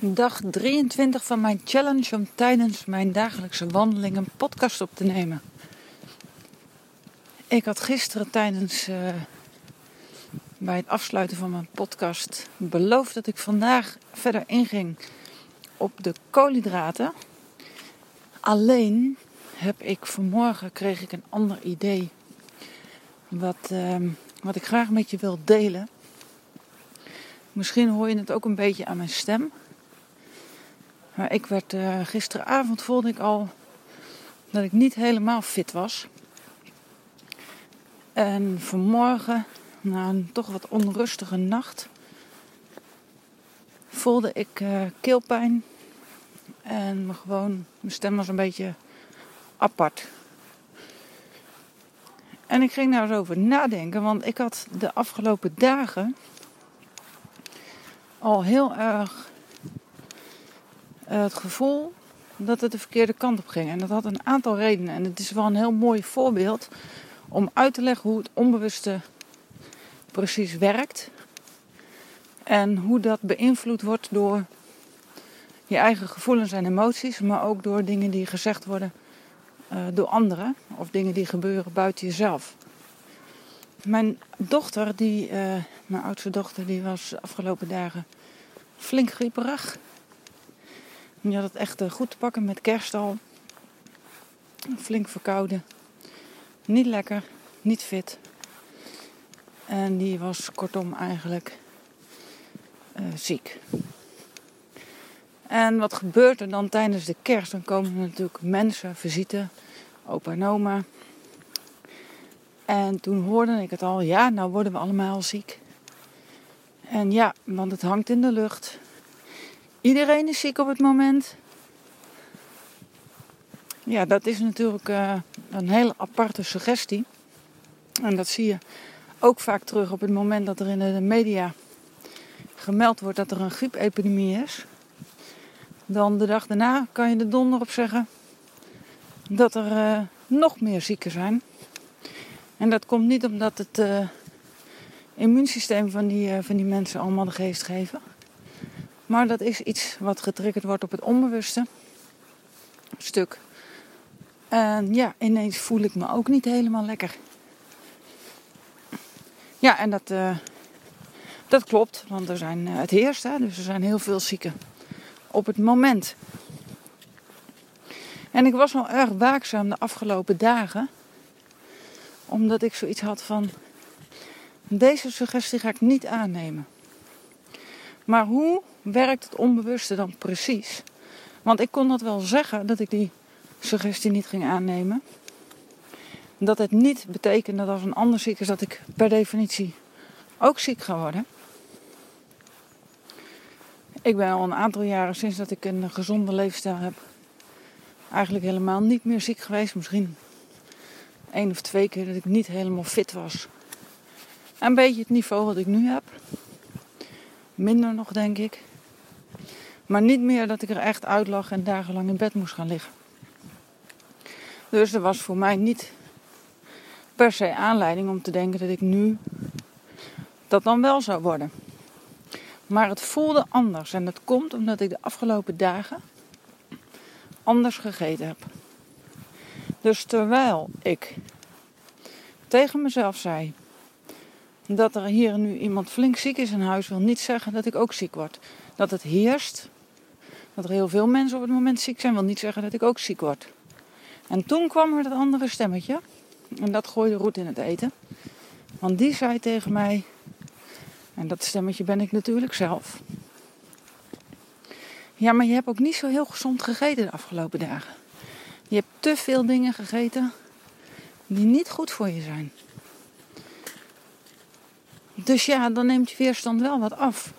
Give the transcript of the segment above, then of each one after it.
Dag 23 van mijn challenge om tijdens mijn dagelijkse wandeling een podcast op te nemen. Ik had gisteren tijdens uh, bij het afsluiten van mijn podcast beloofd dat ik vandaag verder inging op de koolhydraten. Alleen heb ik vanmorgen kreeg ik een ander idee wat, uh, wat ik graag met je wil delen. Misschien hoor je het ook een beetje aan mijn stem. Maar ik werd uh, gisteravond voelde ik al dat ik niet helemaal fit was. En vanmorgen, na een toch wat onrustige nacht, voelde ik uh, keelpijn. En gewoon, mijn stem was een beetje apart. En ik ging daar eens over nadenken, want ik had de afgelopen dagen al heel erg eh, het gevoel dat het de verkeerde kant op ging. En dat had een aantal redenen. En het is wel een heel mooi voorbeeld om uit te leggen hoe het onbewuste precies werkt. En hoe dat beïnvloed wordt door je eigen gevoelens en emoties, maar ook door dingen die gezegd worden uh, door anderen of dingen die gebeuren buiten jezelf. Mijn dochter, die, uh, mijn oudste dochter, die was de afgelopen dagen flink grieperig. Je had het echt eh, goed te pakken met kerst al. Flink verkouden. Niet lekker, niet fit. En die was kortom eigenlijk uh, ziek. En wat gebeurt er dan tijdens de kerst? Dan komen er natuurlijk mensen, visite, opa en oma. En toen hoorde ik het al, ja, nou worden we allemaal ziek. En ja, want het hangt in de lucht. Iedereen is ziek op het moment. Ja, dat is natuurlijk uh, een hele aparte suggestie. En dat zie je ook vaak terug op het moment dat er in de media gemeld wordt dat er een griepepidemie is. Dan de dag daarna kan je er donder op zeggen dat er uh, nog meer zieken zijn. En dat komt niet omdat het uh, immuunsysteem van die, van die mensen allemaal de geest geven. Maar dat is iets wat getriggerd wordt op het onbewuste stuk. En ja, ineens voel ik me ook niet helemaal lekker. Ja, en dat, uh, dat klopt, want er zijn, uh, het heerst, hè, dus er zijn heel veel zieken op het moment. En ik was wel erg waakzaam de afgelopen dagen, omdat ik zoiets had van: deze suggestie ga ik niet aannemen. Maar hoe werkt het onbewuste dan precies? Want ik kon dat wel zeggen dat ik die suggestie niet ging aannemen. Dat het niet betekent dat als een ander ziek is, dat ik per definitie ook ziek ga worden. Ik ben al een aantal jaren sinds dat ik een gezonde leefstijl heb, eigenlijk helemaal niet meer ziek geweest. Misschien één of twee keer dat ik niet helemaal fit was. Een beetje het niveau wat ik nu heb. Minder nog, denk ik. Maar niet meer dat ik er echt uit lag en dagenlang in bed moest gaan liggen. Dus er was voor mij niet per se aanleiding om te denken dat ik nu dat dan wel zou worden. Maar het voelde anders en dat komt omdat ik de afgelopen dagen anders gegeten heb. Dus terwijl ik tegen mezelf zei dat er hier nu iemand flink ziek is in huis, wil niet zeggen dat ik ook ziek word. Dat het heerst, dat er heel veel mensen op het moment ziek zijn, wil niet zeggen dat ik ook ziek word. En toen kwam er dat andere stemmetje. En dat gooide roet in het eten. Want die zei tegen mij, en dat stemmetje ben ik natuurlijk zelf. Ja, maar je hebt ook niet zo heel gezond gegeten de afgelopen dagen. Je hebt te veel dingen gegeten die niet goed voor je zijn. Dus ja, dan neemt je weerstand wel wat af.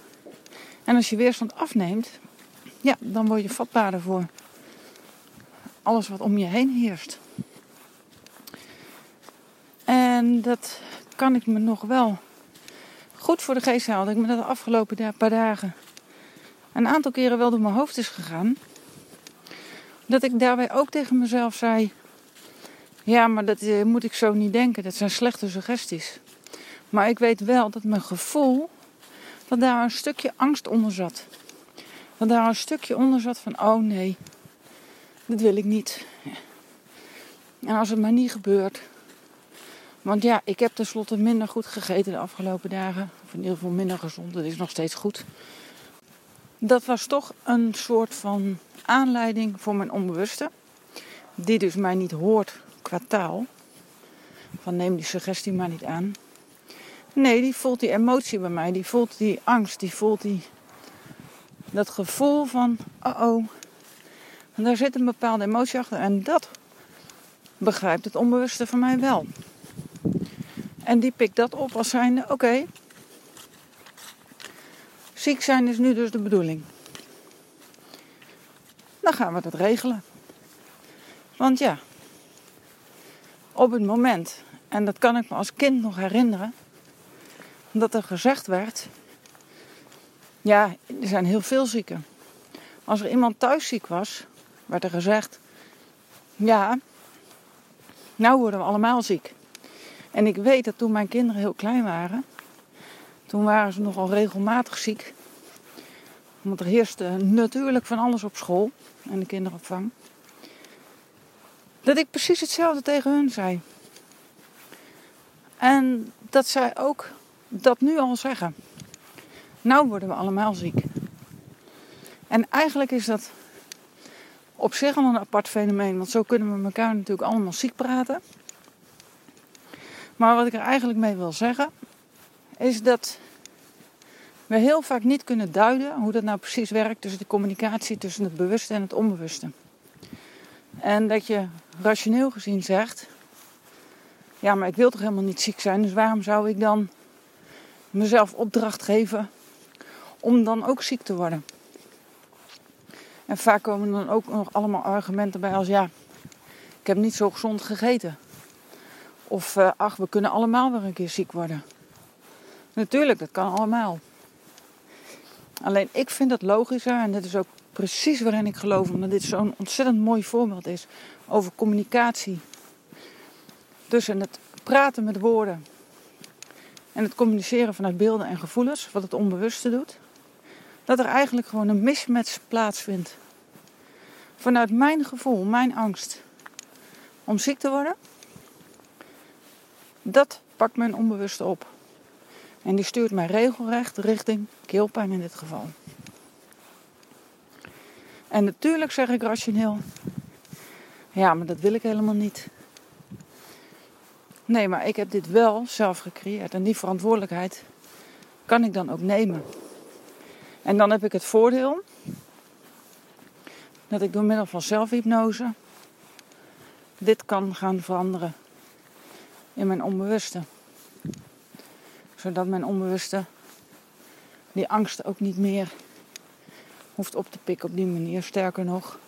En als je weerstand afneemt, ja, dan word je vatbaarder voor alles wat om je heen heerst. En dat kan ik me nog wel goed voor de geest houden. Ik me dat de afgelopen paar dagen een aantal keren wel door mijn hoofd is gegaan. Dat ik daarbij ook tegen mezelf zei: Ja, maar dat eh, moet ik zo niet denken. Dat zijn slechte suggesties. Maar ik weet wel dat mijn gevoel, dat daar een stukje angst onder zat. Dat daar een stukje onder zat van: oh nee, dit wil ik niet. En als het maar niet gebeurt. Want ja, ik heb tenslotte minder goed gegeten de afgelopen dagen. Of in ieder geval minder gezond. Het is nog steeds goed. Dat was toch een soort van aanleiding voor mijn onbewuste. Die dus mij niet hoort qua taal. Van neem die suggestie maar niet aan. Nee, die voelt die emotie bij mij. Die voelt die angst. Die voelt die, dat gevoel van, oh oh. Daar zit een bepaalde emotie achter. En dat begrijpt het onbewuste van mij wel. En die pikt dat op als zijnde, oké. ziek zijn is nu dus de bedoeling. Dan gaan we dat regelen. Want ja, op het moment, en dat kan ik me als kind nog herinneren, dat er gezegd werd: ja, er zijn heel veel zieken. Als er iemand thuis ziek was, werd er gezegd: ja, nou worden we allemaal ziek. En ik weet dat toen mijn kinderen heel klein waren, toen waren ze nogal regelmatig ziek. Want er heerste natuurlijk van alles op school en de kinderopvang. Dat ik precies hetzelfde tegen hun zei. En dat zij ook dat nu al zeggen. Nou worden we allemaal ziek. En eigenlijk is dat op zich al een apart fenomeen, want zo kunnen we elkaar natuurlijk allemaal ziek praten. Maar wat ik er eigenlijk mee wil zeggen, is dat we heel vaak niet kunnen duiden hoe dat nou precies werkt tussen de communicatie tussen het bewuste en het onbewuste. En dat je rationeel gezien zegt: Ja, maar ik wil toch helemaal niet ziek zijn, dus waarom zou ik dan mezelf opdracht geven om dan ook ziek te worden? En vaak komen dan ook nog allemaal argumenten bij als: Ja, ik heb niet zo gezond gegeten. Of uh, ach, we kunnen allemaal weer een keer ziek worden. Natuurlijk, dat kan allemaal. Alleen ik vind het logischer, en dat is ook precies waarin ik geloof, omdat dit zo'n ontzettend mooi voorbeeld is over communicatie. Tussen het praten met woorden en het communiceren vanuit beelden en gevoelens, wat het onbewuste doet, dat er eigenlijk gewoon een mismatch plaatsvindt. Vanuit mijn gevoel, mijn angst om ziek te worden, dat pakt mijn onbewuste op. En die stuurt mij regelrecht richting keelpijn in dit geval. En natuurlijk zeg ik rationeel: ja, maar dat wil ik helemaal niet. Nee, maar ik heb dit wel zelf gecreëerd en die verantwoordelijkheid kan ik dan ook nemen. En dan heb ik het voordeel dat ik door middel van zelfhypnose dit kan gaan veranderen in mijn onbewuste. Zodat mijn onbewuste die angst ook niet meer hoeft op te pikken op die manier. Sterker nog,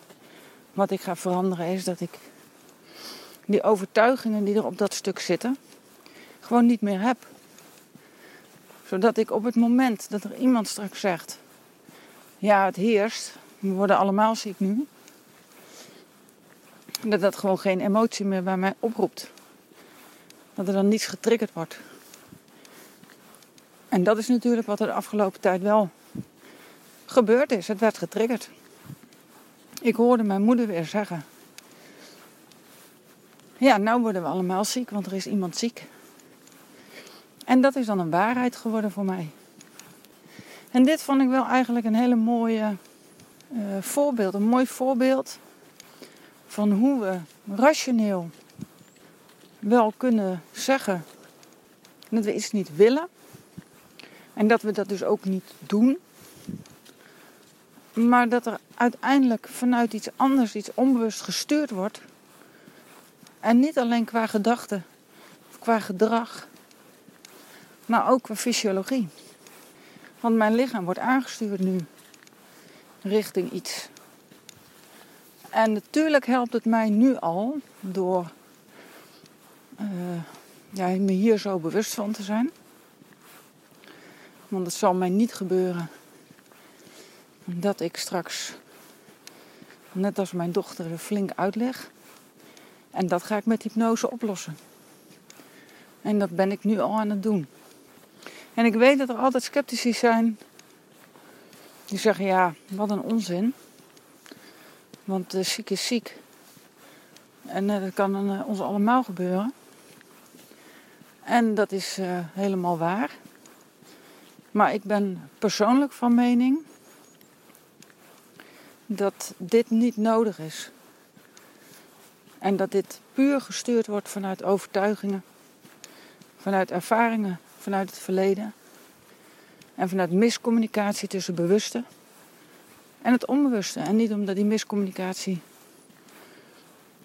wat ik ga veranderen is dat ik die overtuigingen die er op dat stuk zitten, gewoon niet meer heb. Zodat ik op het moment dat er iemand straks zegt: Ja, het heerst, we worden allemaal ziek nu. Dat dat gewoon geen emotie meer bij mij oproept. Dat er dan niets getriggerd wordt. En dat is natuurlijk wat er de afgelopen tijd wel gebeurd is. Het werd getriggerd. Ik hoorde mijn moeder weer zeggen: Ja, nou worden we allemaal ziek, want er is iemand ziek. En dat is dan een waarheid geworden voor mij. En dit vond ik wel eigenlijk een hele mooie uh, voorbeeld. Een mooi voorbeeld van hoe we rationeel wel kunnen zeggen dat we iets niet willen. En dat we dat dus ook niet doen. Maar dat er uiteindelijk vanuit iets anders, iets onbewust gestuurd wordt. En niet alleen qua gedachten qua gedrag, maar ook qua fysiologie. Want mijn lichaam wordt aangestuurd nu richting iets. En natuurlijk helpt het mij nu al door uh, ja, me hier zo bewust van te zijn. Want het zal mij niet gebeuren dat ik straks, net als mijn dochter, er flink uitleg. En dat ga ik met hypnose oplossen. En dat ben ik nu al aan het doen. En ik weet dat er altijd sceptici zijn Die zeggen ja, wat een onzin. Want uh, ziek is ziek. En uh, dat kan uh, ons allemaal gebeuren. En dat is helemaal waar. Maar ik ben persoonlijk van mening dat dit niet nodig is. En dat dit puur gestuurd wordt vanuit overtuigingen, vanuit ervaringen, vanuit het verleden. En vanuit miscommunicatie tussen bewuste en het onbewuste. En niet omdat die miscommunicatie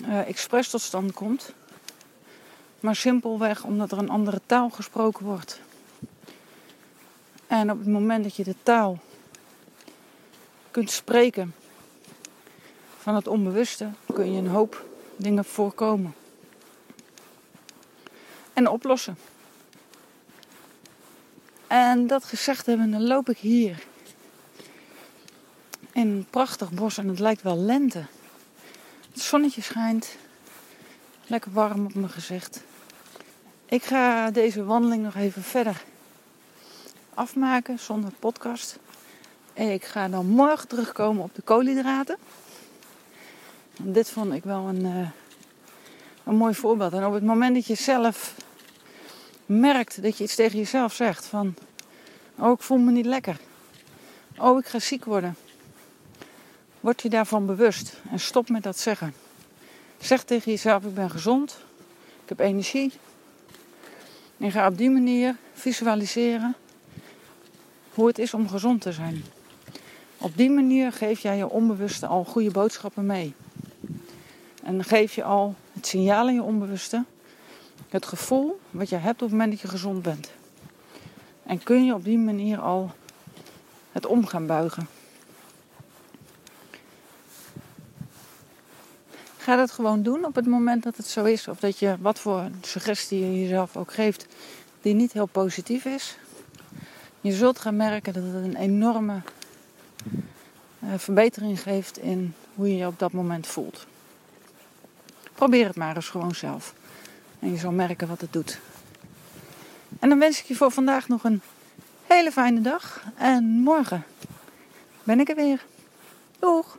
uh, expres tot stand komt, maar simpelweg omdat er een andere taal gesproken wordt. En op het moment dat je de taal kunt spreken van het onbewuste, kun je een hoop dingen voorkomen. En oplossen. En dat gezegd hebben, dan loop ik hier. In een prachtig bos en het lijkt wel lente. Het zonnetje schijnt. Lekker warm op mijn gezicht. Ik ga deze wandeling nog even verder afmaken zonder podcast. Ik ga dan morgen terugkomen op de koolhydraten. dit vond ik wel een, uh, een mooi voorbeeld. En op het moment dat je zelf merkt dat je iets tegen jezelf zegt van... Oh, ik voel me niet lekker. Oh, ik ga ziek worden. Word je daarvan bewust en stop met dat zeggen. Zeg tegen jezelf, ik ben gezond. Ik heb energie. En ga op die manier visualiseren hoe het is om gezond te zijn. Op die manier geef jij je onbewuste al goede boodschappen mee. En geef je al het signaal in je onbewuste het gevoel wat je hebt op het moment dat je gezond bent. En kun je op die manier al het om gaan buigen. Ga dat gewoon doen op het moment dat het zo is. Of dat je wat voor suggestie je jezelf ook geeft die niet heel positief is. Je zult gaan merken dat het een enorme uh, verbetering geeft in hoe je je op dat moment voelt. Probeer het maar eens gewoon zelf. En je zal merken wat het doet. En dan wens ik je voor vandaag nog een hele fijne dag. En morgen ben ik er weer. Doeg!